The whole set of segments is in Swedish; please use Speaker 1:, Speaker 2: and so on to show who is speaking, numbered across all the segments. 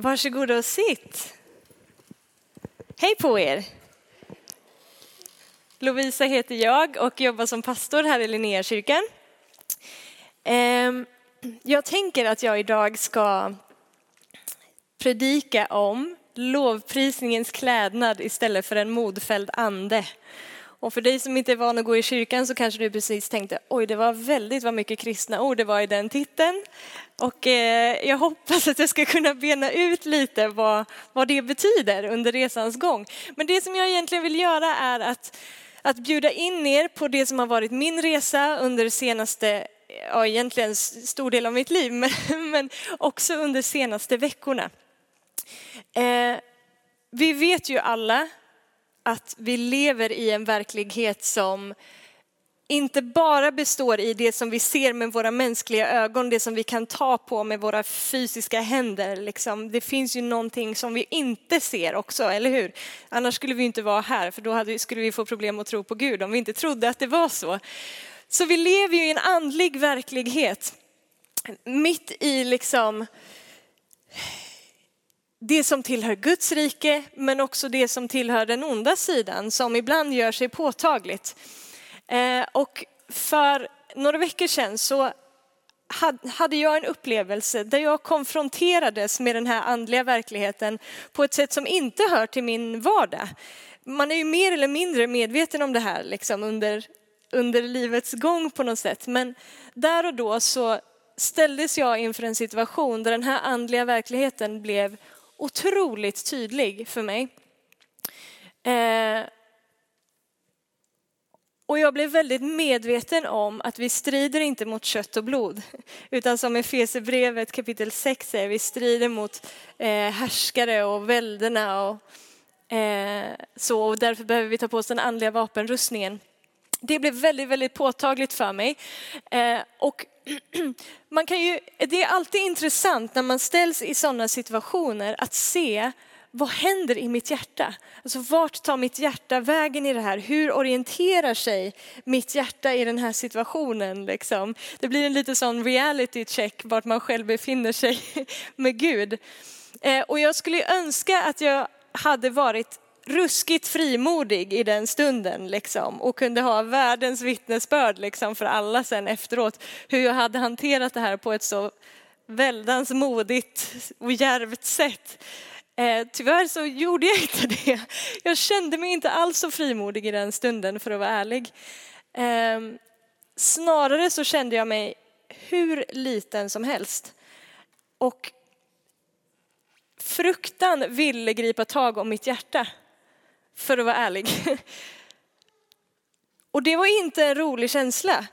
Speaker 1: Varsågoda och sitt. Hej på er! Lovisa heter jag och jobbar som pastor här i Linnéakyrkan. Ehm, jag tänker att jag idag ska predika om lovprisningens klädnad istället för en modfälld ande. Och för dig som inte är van att gå i kyrkan så kanske du precis tänkte, oj det var väldigt vad mycket kristna ord det var i den titeln. Och eh, jag hoppas att jag ska kunna bena ut lite vad, vad det betyder under resans gång. Men det som jag egentligen vill göra är att, att bjuda in er på det som har varit min resa under senaste, ja egentligen stor del av mitt liv, men, men också under senaste veckorna. Eh, vi vet ju alla att vi lever i en verklighet som inte bara består i det som vi ser med våra mänskliga ögon, det som vi kan ta på med våra fysiska händer. Liksom. Det finns ju någonting som vi inte ser också, eller hur? Annars skulle vi inte vara här, för då hade, skulle vi få problem att tro på Gud om vi inte trodde att det var så. Så vi lever ju i en andlig verklighet, mitt i liksom det som tillhör Guds rike, men också det som tillhör den onda sidan, som ibland gör sig påtagligt. Eh, och för några veckor sedan så hade jag en upplevelse där jag konfronterades med den här andliga verkligheten på ett sätt som inte hör till min vardag. Man är ju mer eller mindre medveten om det här liksom under, under livets gång på något sätt. Men där och då så ställdes jag inför en situation där den här andliga verkligheten blev otroligt tydlig för mig. Eh, och jag blev väldigt medveten om att vi strider inte mot kött och blod, utan som Efesierbrevet kapitel 6 säger, vi strider mot eh, härskare och välderna och eh, så, och därför behöver vi ta på oss den andliga vapenrustningen. Det blev väldigt, väldigt påtagligt för mig. Eh, och man kan ju, det är alltid intressant när man ställs i sådana situationer att se vad händer i mitt hjärta? Alltså vart tar mitt hjärta vägen i det här? Hur orienterar sig mitt hjärta i den här situationen? Liksom? Det blir en lite sån reality check vart man själv befinner sig med Gud. Eh, och jag skulle önska att jag hade varit ruskigt frimodig i den stunden liksom, och kunde ha världens vittnesbörd liksom, för alla sen efteråt hur jag hade hanterat det här på ett så väldans modigt och djärvt sätt. Eh, tyvärr så gjorde jag inte det. Jag kände mig inte alls så frimodig i den stunden för att vara ärlig. Eh, snarare så kände jag mig hur liten som helst. Och fruktan ville gripa tag om mitt hjärta för att vara ärlig. Och det var inte en rolig känsla.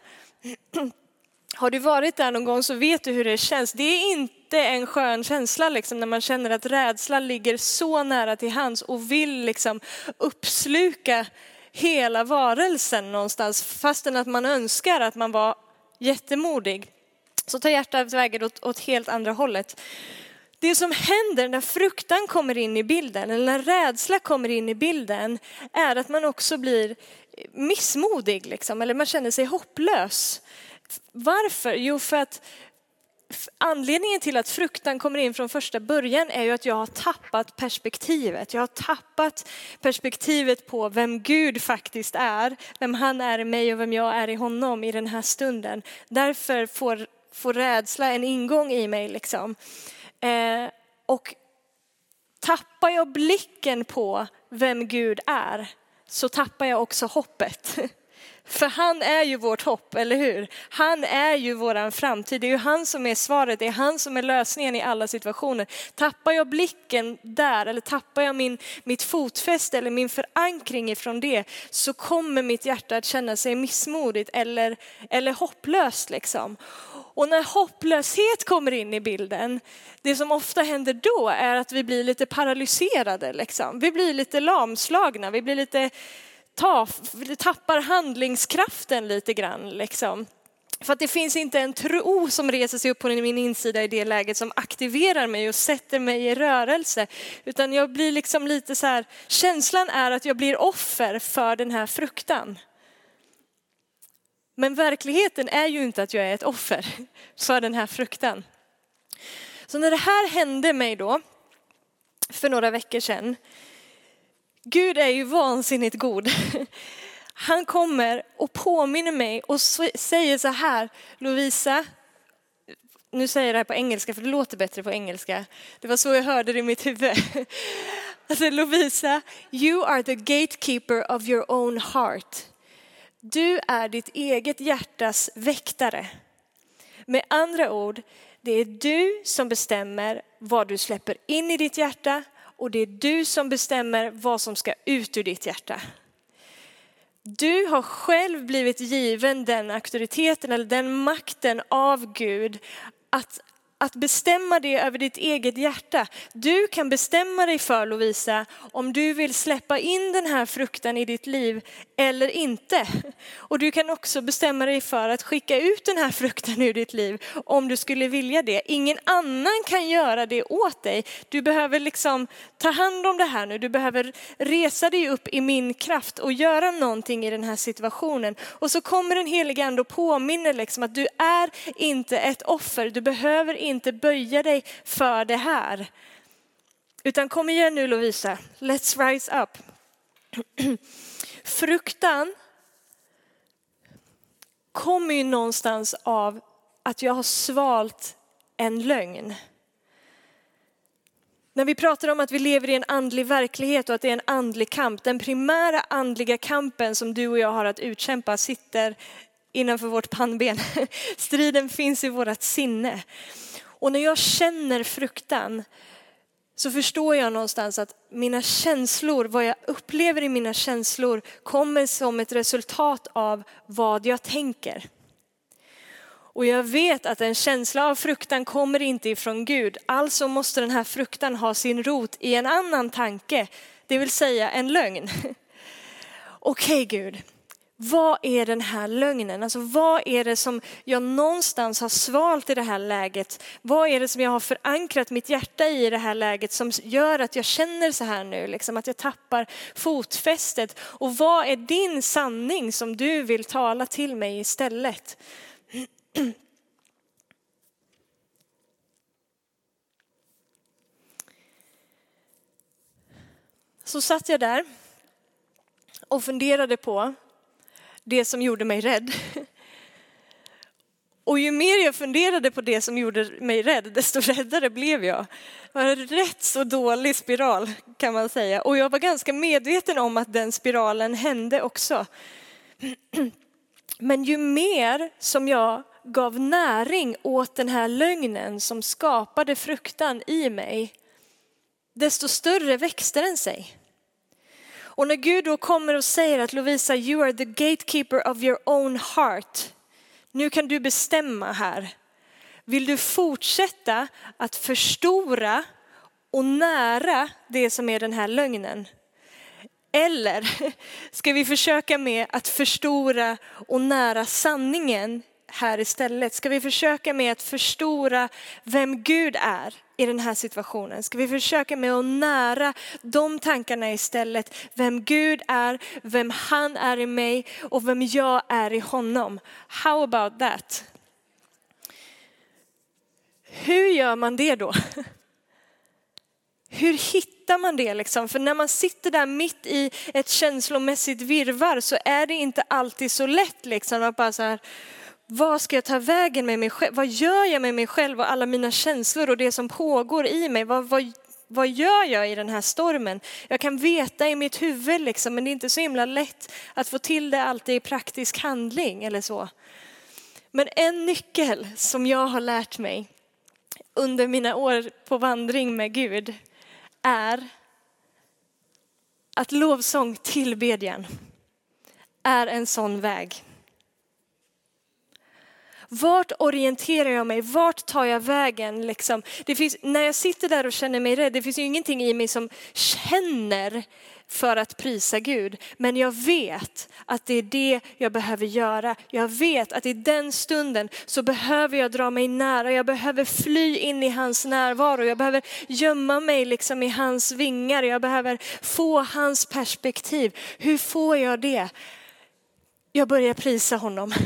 Speaker 1: Har du varit där någon gång så vet du hur det känns. Det är inte en skön känsla liksom, när man känner att rädslan ligger så nära till hands och vill liksom uppsluka hela varelsen någonstans fastän att man önskar att man var jättemodig. Så tar hjärtat vägen åt, åt helt andra hållet. Det som händer när fruktan kommer in i bilden, eller när rädsla kommer in i bilden, är att man också blir missmodig, liksom, eller man känner sig hopplös. Varför? Jo, för att anledningen till att fruktan kommer in från första början är ju att jag har tappat perspektivet. Jag har tappat perspektivet på vem Gud faktiskt är, vem han är i mig och vem jag är i honom i den här stunden. Därför får, får rädsla en ingång i mig. Liksom. Eh, och tappar jag blicken på vem Gud är så tappar jag också hoppet. För han är ju vårt hopp, eller hur? Han är ju våran framtid. Det är ju han som är svaret, det är han som är lösningen i alla situationer. Tappar jag blicken där, eller tappar jag min, mitt fotfäste eller min förankring ifrån det, så kommer mitt hjärta att känna sig missmodigt eller, eller hopplöst liksom. Och när hopplöshet kommer in i bilden, det som ofta händer då är att vi blir lite paralyserade. Liksom. Vi blir lite lamslagna, vi blir lite tappar handlingskraften lite grann. Liksom. För att det finns inte en tro som reser sig upp på min insida i det läget som aktiverar mig och sätter mig i rörelse. Utan jag blir liksom lite så här, känslan är att jag blir offer för den här fruktan. Men verkligheten är ju inte att jag är ett offer för den här fruktan. Så när det här hände mig då, för några veckor sedan. Gud är ju vansinnigt god. Han kommer och påminner mig och säger så här, Lovisa, nu säger jag det här på engelska för det låter bättre på engelska. Det var så jag hörde det i mitt huvud. Alltså Lovisa, you are the gatekeeper of your own heart. Du är ditt eget hjärtas väktare. Med andra ord, det är du som bestämmer vad du släpper in i ditt hjärta och det är du som bestämmer vad som ska ut ur ditt hjärta. Du har själv blivit given den auktoriteten eller den makten av Gud att att bestämma det över ditt eget hjärta. Du kan bestämma dig för Lovisa om du vill släppa in den här fruktan i ditt liv eller inte. Och du kan också bestämma dig för att skicka ut den här fruktan ur ditt liv om du skulle vilja det. Ingen annan kan göra det åt dig. Du behöver liksom ta hand om det här nu. Du behöver resa dig upp i min kraft och göra någonting i den här situationen. Och så kommer den helige ande och påminner liksom att du är inte ett offer. Du behöver inte böja dig för det här. Utan kom igen nu Lovisa, let's rise up. Fruktan kommer ju någonstans av att jag har svalt en lögn. När vi pratar om att vi lever i en andlig verklighet och att det är en andlig kamp, den primära andliga kampen som du och jag har att utkämpa sitter innanför vårt pannben. Striden finns i vårt sinne. Och när jag känner fruktan så förstår jag någonstans att mina känslor, vad jag upplever i mina känslor kommer som ett resultat av vad jag tänker. Och jag vet att en känsla av fruktan kommer inte ifrån Gud. Alltså måste den här fruktan ha sin rot i en annan tanke, det vill säga en lögn. Okej okay, Gud, vad är den här lögnen? Alltså vad är det som jag någonstans har svalt i det här läget? Vad är det som jag har förankrat mitt hjärta i det här läget som gör att jag känner så här nu, liksom att jag tappar fotfästet? Och vad är din sanning som du vill tala till mig istället? Så satt jag där och funderade på det som gjorde mig rädd. Och ju mer jag funderade på det som gjorde mig rädd, desto räddare blev jag. Det var en rätt så dålig spiral kan man säga. Och jag var ganska medveten om att den spiralen hände också. Men ju mer som jag gav näring åt den här lögnen som skapade fruktan i mig, desto större växte den sig. Och när Gud då kommer och säger att Lovisa, you are the gatekeeper of your own heart. Nu kan du bestämma här. Vill du fortsätta att förstora och nära det som är den här lögnen? Eller ska vi försöka med att förstora och nära sanningen här istället? Ska vi försöka med att förstora vem Gud är i den här situationen? Ska vi försöka med att nära de tankarna istället? Vem Gud är, vem han är i mig och vem jag är i honom. How about that? Hur gör man det då? Hur hittar man det liksom? För när man sitter där mitt i ett känslomässigt virvar så är det inte alltid så lätt liksom att bara så här, vad ska jag ta vägen med mig själv? Vad gör jag med mig själv och alla mina känslor och det som pågår i mig? Vad, vad, vad gör jag i den här stormen? Jag kan veta i mitt huvud liksom, men det är inte så himla lätt att få till det alltid i praktisk handling eller så. Men en nyckel som jag har lärt mig under mina år på vandring med Gud är att lovsång, tillbedjan, är en sån väg. Vart orienterar jag mig? Vart tar jag vägen? Liksom? Det finns, när jag sitter där och känner mig rädd, det finns ju ingenting i mig som känner för att prisa Gud. Men jag vet att det är det jag behöver göra. Jag vet att i den stunden så behöver jag dra mig nära. Jag behöver fly in i hans närvaro. Jag behöver gömma mig liksom i hans vingar. Jag behöver få hans perspektiv. Hur får jag det? Jag börjar prisa honom.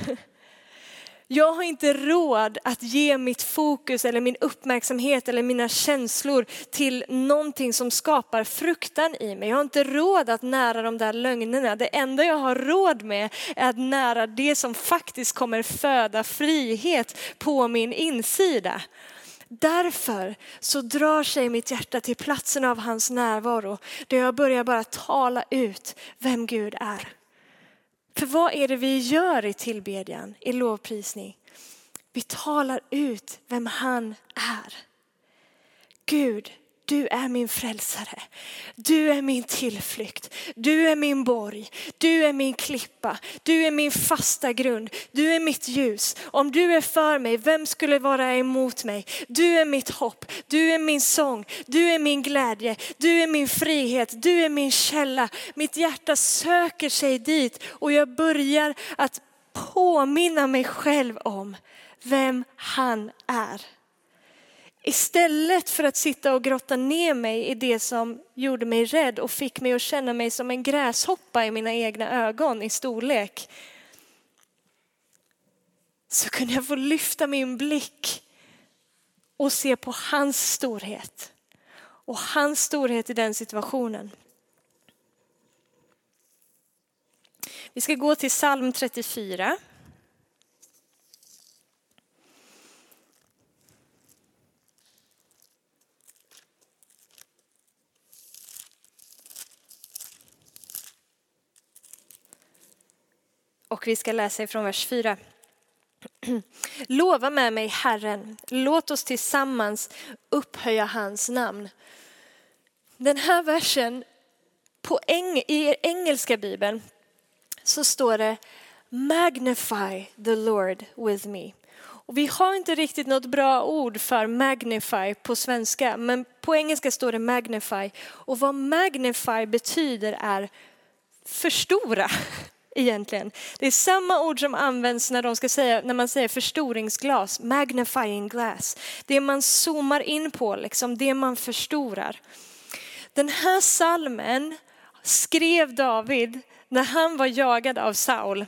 Speaker 1: Jag har inte råd att ge mitt fokus eller min uppmärksamhet eller mina känslor till någonting som skapar fruktan i mig. Jag har inte råd att nära de där lögnerna. Det enda jag har råd med är att nära det som faktiskt kommer föda frihet på min insida. Därför så drar sig mitt hjärta till platsen av hans närvaro där jag börjar bara tala ut vem Gud är. För vad är det vi gör i tillbedjan, i lovprisning? Vi talar ut vem han är. Gud, du är min frälsare. Du är min tillflykt. Du är min borg. Du är min klippa. Du är min fasta grund. Du är mitt ljus. Om du är för mig, vem skulle vara emot mig? Du är mitt hopp. Du är min sång. Du är min glädje. Du är min frihet. Du är min källa. Mitt hjärta söker sig dit och jag börjar att påminna mig själv om vem han är. Istället för att sitta och grotta ner mig i det som gjorde mig rädd och fick mig att känna mig som en gräshoppa i mina egna ögon i storlek. Så kunde jag få lyfta min blick och se på hans storhet. Och hans storhet i den situationen. Vi ska gå till psalm 34. Och vi ska läsa ifrån vers 4. Lova med mig Herren, låt oss tillsammans upphöja hans namn. Den här versen på eng i engelska bibeln så står det Magnify the Lord with me. Och vi har inte riktigt något bra ord för magnify på svenska, men på engelska står det magnify. Och vad magnify betyder är förstora egentligen. Det är samma ord som används när, de ska säga, när man säger förstoringsglas, magnifying glass. Det man zoomar in på, liksom, det man förstorar. Den här salmen skrev David när han var jagad av Saul.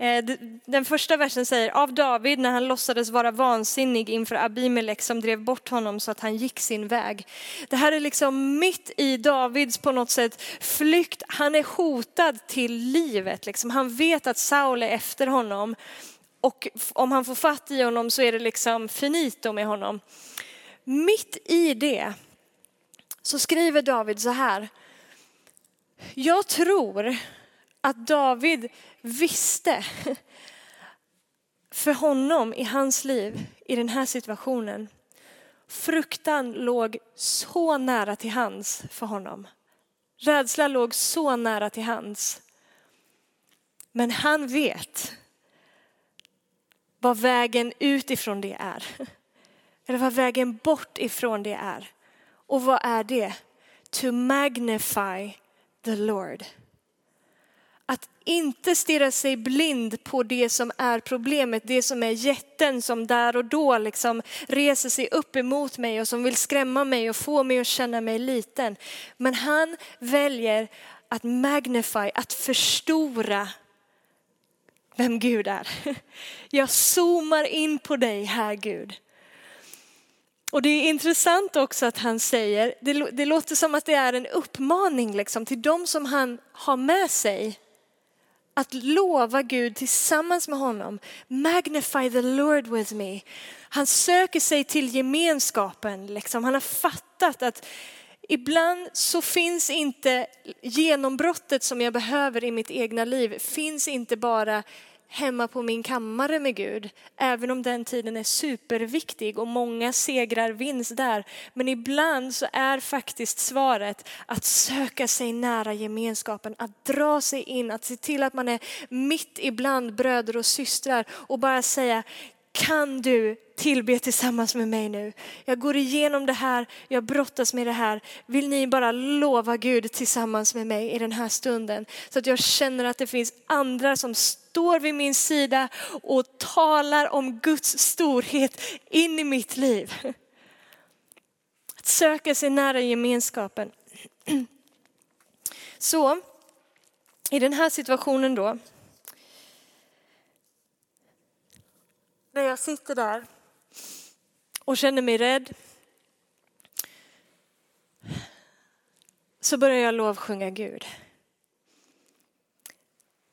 Speaker 1: Eh, den första versen säger av David när han låtsades vara vansinnig inför Abimelech som drev bort honom så att han gick sin väg. Det här är liksom mitt i Davids på något sätt flykt. Han är hotad till livet. Liksom. Han vet att Saul är efter honom och om han får fatt i honom så är det liksom finito med honom. Mitt i det så skriver David så här. Jag tror att David visste för honom i hans liv i den här situationen. Fruktan låg så nära till hands för honom. Rädsla låg så nära till hands. Men han vet vad vägen utifrån det är. Eller vad vägen bort ifrån det är. Och vad är det? To magnify the Lord. Att inte stirra sig blind på det som är problemet, det som är jätten som där och då liksom reser sig upp emot mig och som vill skrämma mig och få mig att känna mig liten. Men han väljer att magnify, att förstora vem Gud är. Jag zoomar in på dig här Gud. Och det är intressant också att han säger, det, det låter som att det är en uppmaning liksom, till de som han har med sig att lova Gud tillsammans med honom. Magnify the Lord with me. Han söker sig till gemenskapen. Liksom. Han har fattat att ibland så finns inte genombrottet som jag behöver i mitt egna liv, finns inte bara hemma på min kammare med Gud, även om den tiden är superviktig och många segrar vinns där. Men ibland så är faktiskt svaret att söka sig nära gemenskapen, att dra sig in, att se till att man är mitt ibland bröder och systrar och bara säga kan du tillbe tillsammans med mig nu? Jag går igenom det här, jag brottas med det här. Vill ni bara lova Gud tillsammans med mig i den här stunden? Så att jag känner att det finns andra som står vid min sida och talar om Guds storhet in i mitt liv. Att söka sig nära gemenskapen. Så i den här situationen då när jag sitter där och känner mig rädd så börjar jag lovsjunga Gud.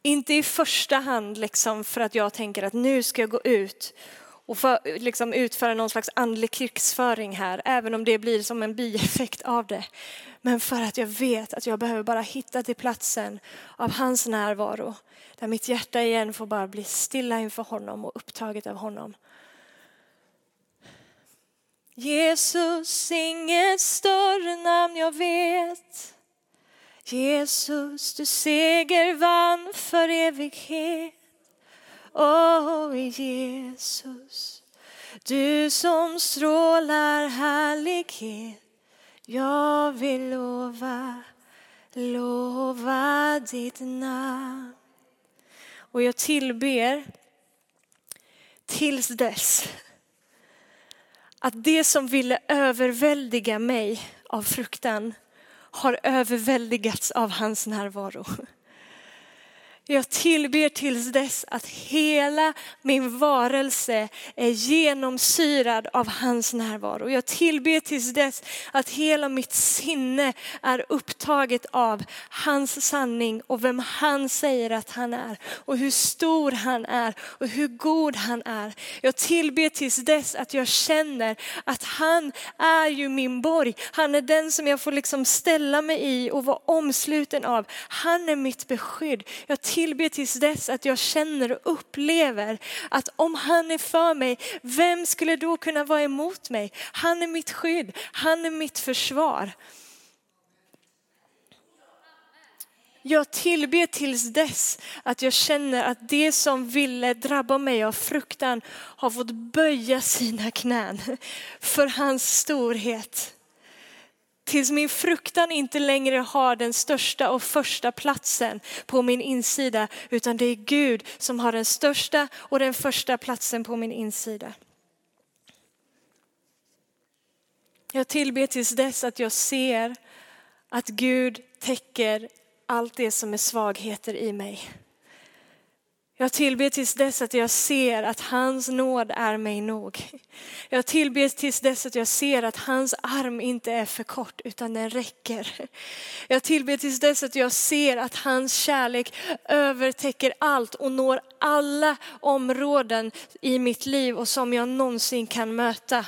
Speaker 1: Inte i första hand liksom för att jag tänker att nu ska jag gå ut och för, liksom utföra någon slags andlig krigsföring här, även om det blir som en bieffekt av det. Men för att jag vet att jag behöver bara hitta till platsen av hans närvaro, där mitt hjärta igen får bara bli stilla inför honom och upptaget av honom. Jesus, inget större namn jag vet. Jesus, du seger vann för evighet. Åh oh, Jesus, du som strålar härlighet. Jag vill lova, lova ditt namn. Och jag tillber tills dess att det som ville överväldiga mig av fruktan har överväldigats av hans närvaro. Jag tillber tills dess att hela min varelse är genomsyrad av hans närvaro. Jag tillber tills dess att hela mitt sinne är upptaget av hans sanning och vem han säger att han är och hur stor han är och hur god han är. Jag tillber tills dess att jag känner att han är ju min borg. Han är den som jag får liksom ställa mig i och vara omsluten av. Han är mitt beskydd. Jag tillbe tills dess att jag känner och upplever att om han är för mig, vem skulle då kunna vara emot mig? Han är mitt skydd, han är mitt försvar. Jag tillber tills dess att jag känner att det som ville drabba mig av fruktan har fått böja sina knän för hans storhet. Tills min fruktan inte längre har den största och första platsen på min insida, utan det är Gud som har den största och den första platsen på min insida. Jag tillber tills dess att jag ser att Gud täcker allt det som är svagheter i mig. Jag tillber tills dess att jag ser att hans nåd är mig nog. Jag tillber tills dess att jag ser att hans arm inte är för kort utan den räcker. Jag tillber tills dess att jag ser att hans kärlek övertäcker allt och når alla områden i mitt liv och som jag någonsin kan möta.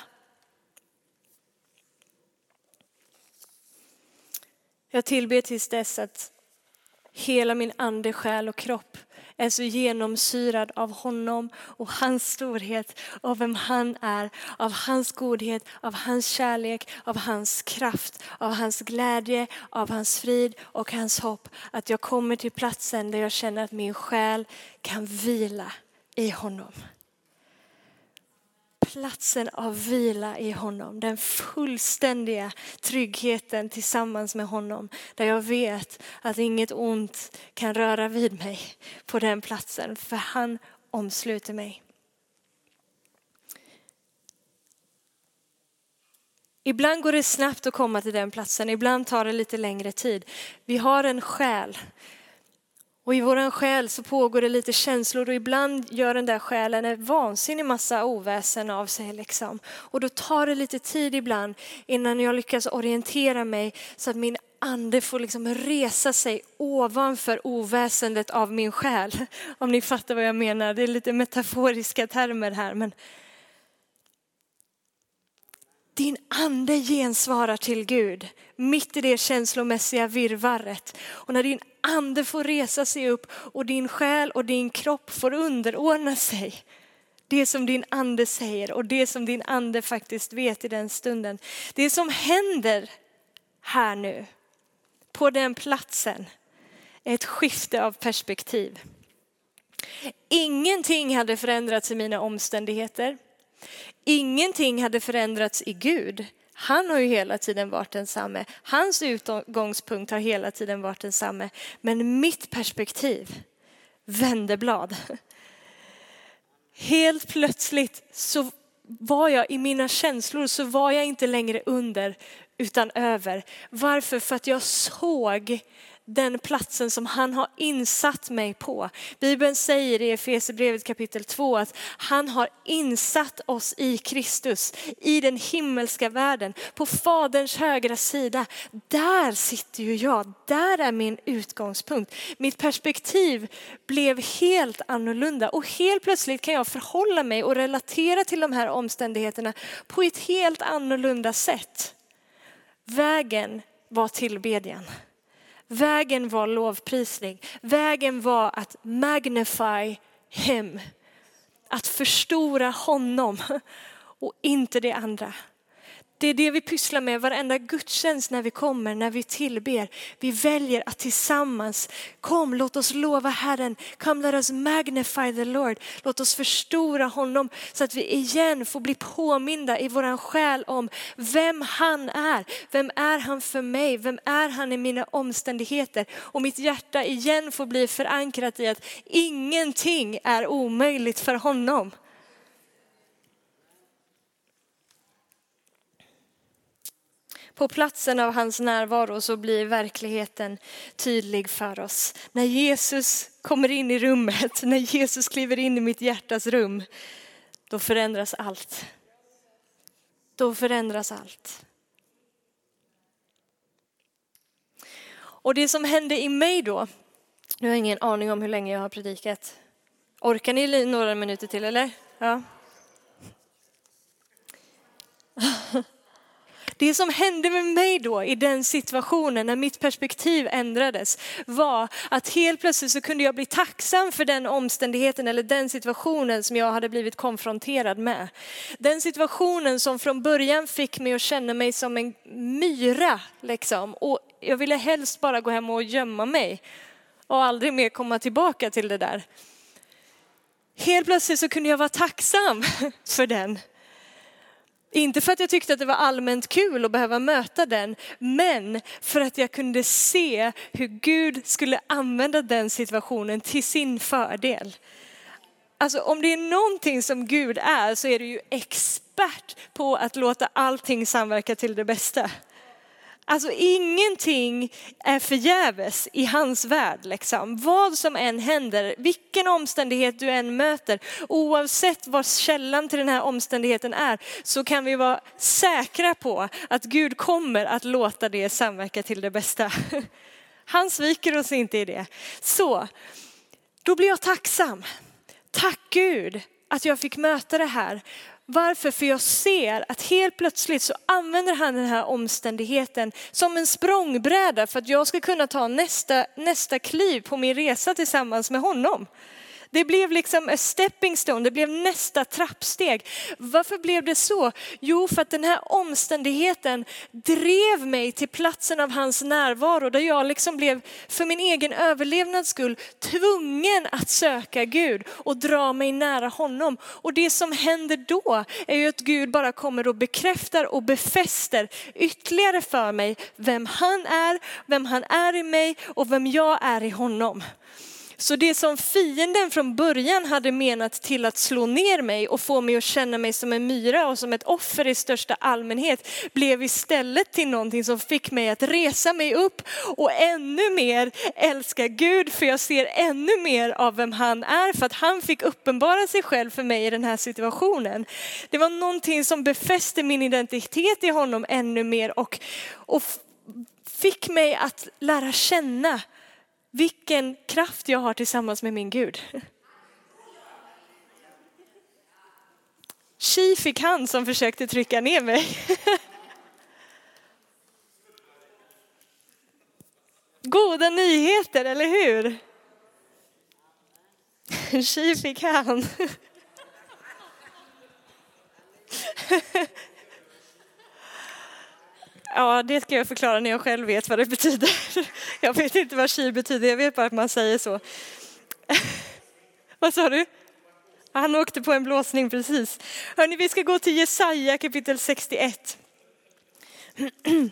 Speaker 1: Jag tillber tills dess att hela min ande, själ och kropp är så genomsyrad av honom och hans storhet, av vem han är, av hans godhet, av hans kärlek, av hans kraft, av hans glädje, av hans frid och hans hopp. Att jag kommer till platsen där jag känner att min själ kan vila i honom platsen av vila i honom. Den fullständiga tryggheten tillsammans med honom. Där jag vet att inget ont kan röra vid mig på den platsen. För han omsluter mig. Ibland går det snabbt att komma till den platsen, ibland tar det lite längre tid. Vi har en själ och i våran själ så pågår det lite känslor och ibland gör den där själen en vansinnig massa oväsen av sig. Liksom. Och då tar det lite tid ibland innan jag lyckas orientera mig så att min ande får liksom resa sig ovanför oväsendet av min själ. Om ni fattar vad jag menar, det är lite metaforiska termer här. Men din ande gensvarar till Gud mitt i det känslomässiga virvaret. Och när din ande får resa sig upp och din själ och din kropp får underordna sig det som din ande säger och det som din ande faktiskt vet i den stunden. Det som händer här nu på den platsen är ett skifte av perspektiv. Ingenting hade förändrats i mina omständigheter. Ingenting hade förändrats i Gud. Han har ju hela tiden varit densamme. Hans utgångspunkt har hela tiden varit densamme. Men mitt perspektiv vände blad. Helt plötsligt så var jag i mina känslor så var jag inte längre under utan över. Varför? För att jag såg den platsen som han har insatt mig på. Bibeln säger i Efesierbrevet kapitel 2 att han har insatt oss i Kristus, i den himmelska världen, på faderns högra sida. Där sitter ju jag, där är min utgångspunkt. Mitt perspektiv blev helt annorlunda och helt plötsligt kan jag förhålla mig och relatera till de här omständigheterna på ett helt annorlunda sätt. Vägen var tillbedjan. Vägen var lovprisning. Vägen var att magnify him. Att förstora honom och inte det andra. Det är det vi pysslar med varenda gudstjänst när vi kommer, när vi tillber. Vi väljer att tillsammans, kom låt oss lova Herren, come let us magnify the Lord. Låt oss förstora honom så att vi igen får bli påminda i våran själ om vem han är. Vem är han för mig? Vem är han i mina omständigheter? Och mitt hjärta igen får bli förankrat i att ingenting är omöjligt för honom. På platsen av hans närvaro så blir verkligheten tydlig för oss. När Jesus kommer in i rummet, när Jesus kliver in i mitt hjärtas rum, då förändras allt. Då förändras allt. Och det som hände i mig då, nu har jag ingen aning om hur länge jag har predikat. Orkar ni några minuter till eller? Ja. Det som hände med mig då i den situationen när mitt perspektiv ändrades var att helt plötsligt så kunde jag bli tacksam för den omständigheten eller den situationen som jag hade blivit konfronterad med. Den situationen som från början fick mig att känna mig som en myra liksom. Och jag ville helst bara gå hem och gömma mig och aldrig mer komma tillbaka till det där. Helt plötsligt så kunde jag vara tacksam för den. Inte för att jag tyckte att det var allmänt kul att behöva möta den, men för att jag kunde se hur Gud skulle använda den situationen till sin fördel. Alltså om det är någonting som Gud är så är det ju expert på att låta allting samverka till det bästa. Alltså ingenting är förgäves i hans värld. Liksom. Vad som än händer, vilken omständighet du än möter, oavsett vad källan till den här omständigheten är, så kan vi vara säkra på att Gud kommer att låta det samverka till det bästa. Han sviker oss inte i det. Så, då blir jag tacksam. Tack Gud att jag fick möta det här. Varför? För jag ser att helt plötsligt så använder han den här omständigheten som en språngbräda för att jag ska kunna ta nästa, nästa kliv på min resa tillsammans med honom. Det blev liksom a stepping stone, det blev nästa trappsteg. Varför blev det så? Jo, för att den här omständigheten drev mig till platsen av hans närvaro där jag liksom blev för min egen överlevnads skull tvungen att söka Gud och dra mig nära honom. Och det som händer då är ju att Gud bara kommer och bekräftar och befäster ytterligare för mig vem han är, vem han är i mig och vem jag är i honom. Så det som fienden från början hade menat till att slå ner mig och få mig att känna mig som en myra och som ett offer i största allmänhet blev istället till någonting som fick mig att resa mig upp och ännu mer älska Gud för jag ser ännu mer av vem han är för att han fick uppenbara sig själv för mig i den här situationen. Det var någonting som befäste min identitet i honom ännu mer och, och fick mig att lära känna vilken kraft jag har tillsammans med min Gud. Tji fick han som försökte trycka ner mig. Goda nyheter, eller hur? Tji fick han. Ja, det ska jag förklara när jag själv vet vad det betyder. Jag vet inte vad chi betyder, jag vet bara att man säger så. Vad sa du? Han åkte på en blåsning precis. Hörni, vi ska gå till Jesaja kapitel 61.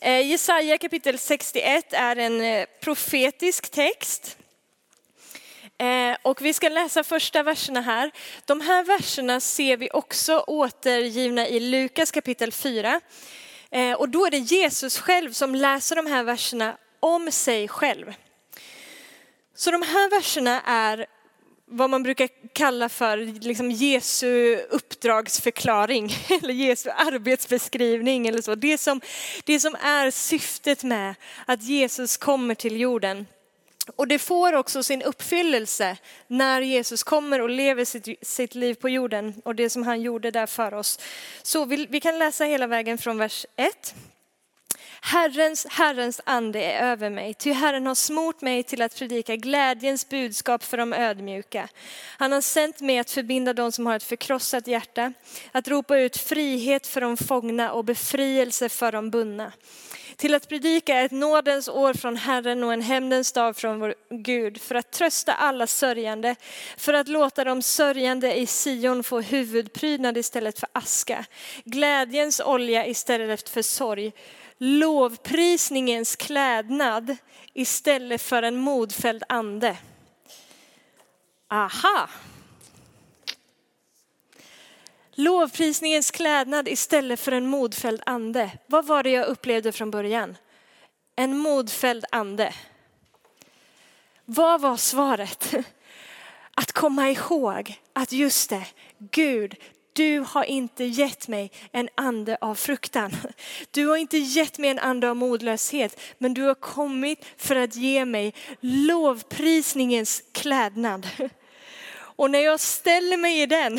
Speaker 1: Eh, Jesaja kapitel 61 är en eh, profetisk text. Eh, och vi ska läsa första verserna här. De här verserna ser vi också återgivna i Lukas kapitel 4. Eh, och då är det Jesus själv som läser de här verserna om sig själv. Så de här verserna är vad man brukar kalla för liksom Jesu uppdragsförklaring eller Jesu arbetsbeskrivning eller så. Det som, det som är syftet med att Jesus kommer till jorden. Och det får också sin uppfyllelse när Jesus kommer och lever sitt, sitt liv på jorden och det som han gjorde där för oss. Så vi, vi kan läsa hela vägen från vers 1 Herrens, Herrens ande är över mig, ty Herren har smort mig till att predika glädjens budskap för de ödmjuka. Han har sänt mig att förbinda de som har ett förkrossat hjärta, att ropa ut frihet för de fångna och befrielse för de bundna. Till att predika ett nådens år från Herren och en hämndens dag från vår Gud, för att trösta alla sörjande, för att låta de sörjande i Sion få huvudprydnad istället för aska, glädjens olja istället för sorg, lovprisningens klädnad istället för en modfälld ande. Aha! Lovprisningens klädnad istället för en modfälld ande. Vad var det jag upplevde från början? En modfälld ande. Vad var svaret? Att komma ihåg att just det, Gud, du har inte gett mig en ande av fruktan. Du har inte gett mig en ande av modlöshet, men du har kommit för att ge mig lovprisningens klädnad. Och när jag ställer mig i den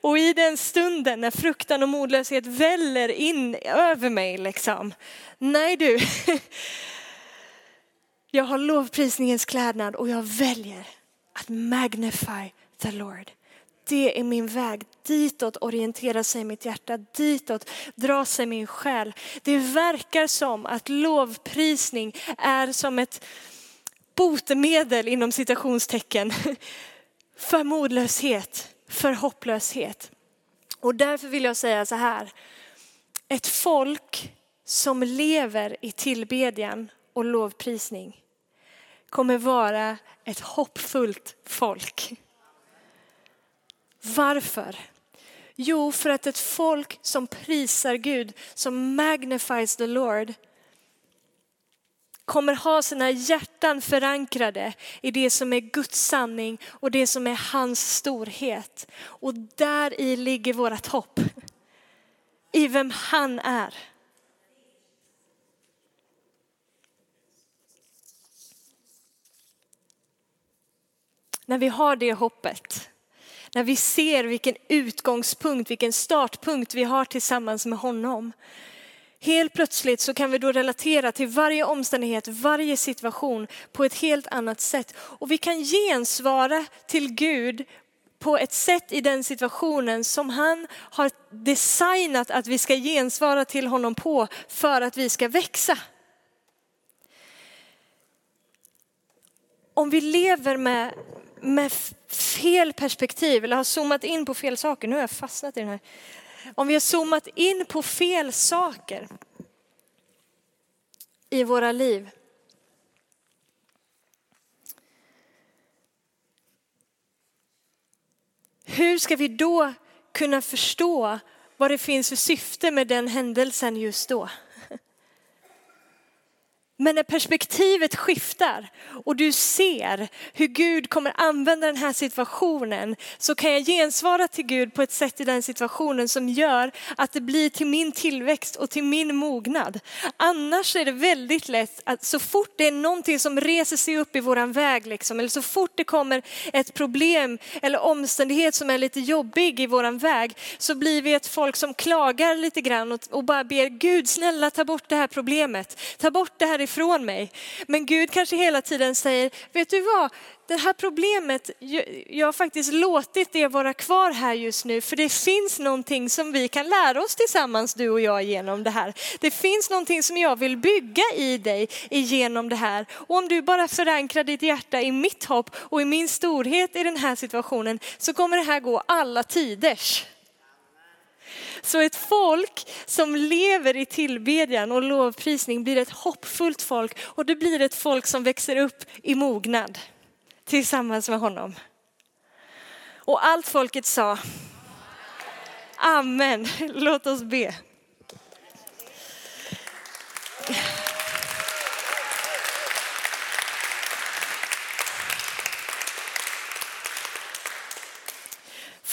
Speaker 1: och i den stunden när fruktan och modlöshet väller in över mig liksom. Nej du, jag har lovprisningens klädnad och jag väljer att magnify the Lord. Det är min väg. Ditåt orienterar sig mitt hjärta. Ditåt drar sig min själ. Det verkar som att lovprisning är som ett botemedel inom citationstecken för modlöshet, för hopplöshet. Och därför vill jag säga så här. Ett folk som lever i tillbedjan och lovprisning kommer vara ett hoppfullt folk. Varför? Jo, för att ett folk som prisar Gud, som magnifies the Lord, kommer ha sina hjärtan förankrade i det som är Guds sanning och det som är hans storhet. Och där i ligger vårt hopp. I vem han är. När vi har det hoppet när vi ser vilken utgångspunkt, vilken startpunkt vi har tillsammans med honom. Helt plötsligt så kan vi då relatera till varje omständighet, varje situation på ett helt annat sätt. Och vi kan gensvara till Gud på ett sätt i den situationen som han har designat att vi ska gensvara till honom på för att vi ska växa. Om vi lever med, med fel perspektiv eller har zoomat in på fel saker. Nu har jag fastnat i den här. Om vi har zoomat in på fel saker i våra liv. Hur ska vi då kunna förstå vad det finns för syfte med den händelsen just då? Men när perspektivet skiftar och du ser hur Gud kommer använda den här situationen så kan jag gensvara till Gud på ett sätt i den situationen som gör att det blir till min tillväxt och till min mognad. Annars är det väldigt lätt att så fort det är någonting som reser sig upp i våran väg liksom, eller så fort det kommer ett problem eller omständighet som är lite jobbig i våran väg så blir vi ett folk som klagar lite grann och, och bara ber Gud snälla ta bort det här problemet, ta bort det här ifrån mig. Men Gud kanske hela tiden säger, vet du vad, det här problemet, jag har faktiskt låtit det vara kvar här just nu, för det finns någonting som vi kan lära oss tillsammans, du och jag, genom det här. Det finns någonting som jag vill bygga i dig genom det här. Och om du bara förankrar ditt hjärta i mitt hopp och i min storhet i den här situationen, så kommer det här gå alla tiders. Så ett folk som lever i tillbedjan och lovprisning blir ett hoppfullt folk och det blir ett folk som växer upp i mognad tillsammans med honom. Och allt folket sa Amen. Låt oss be.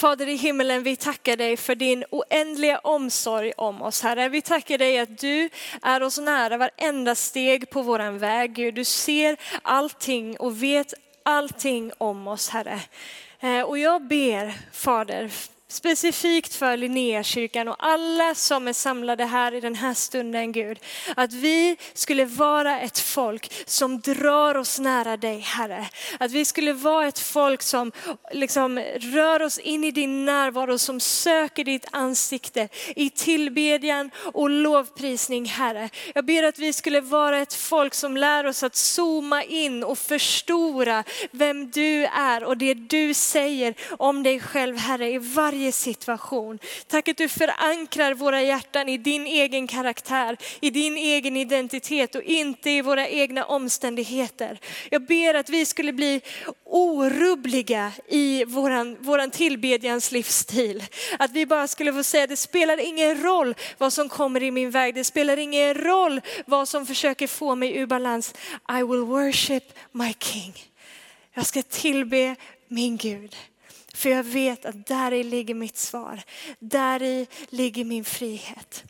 Speaker 1: Fader i himmelen, vi tackar dig för din oändliga omsorg om oss, Herre. Vi tackar dig att du är oss nära varenda steg på våran väg, Gud. Du ser allting och vet allting om oss, Herre. Eh, och jag ber, Fader, specifikt för Linnéakyrkan och alla som är samlade här i den här stunden Gud. Att vi skulle vara ett folk som drar oss nära dig Herre. Att vi skulle vara ett folk som liksom rör oss in i din närvaro, som söker ditt ansikte i tillbedjan och lovprisning Herre. Jag ber att vi skulle vara ett folk som lär oss att zooma in och förstora vem du är och det du säger om dig själv Herre i varje varje situation. Tack att du förankrar våra hjärtan i din egen karaktär, i din egen identitet och inte i våra egna omständigheter. Jag ber att vi skulle bli orubbliga i våran, våran tillbedjans livsstil. Att vi bara skulle få säga, det spelar ingen roll vad som kommer i min väg, det spelar ingen roll vad som försöker få mig ur balans. I will worship my king. Jag ska tillbe min Gud. För jag vet att där i ligger mitt svar. Där i ligger min frihet.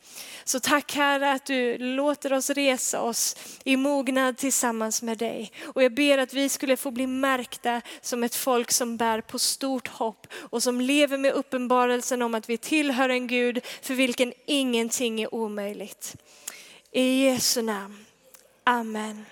Speaker 1: Så tack Herre att du låter oss resa oss i mognad tillsammans med dig. Och jag ber att vi skulle få bli märkta som ett folk som bär på stort hopp och som lever med uppenbarelsen om att vi tillhör en Gud för vilken ingenting är omöjligt. I Jesu namn. Amen.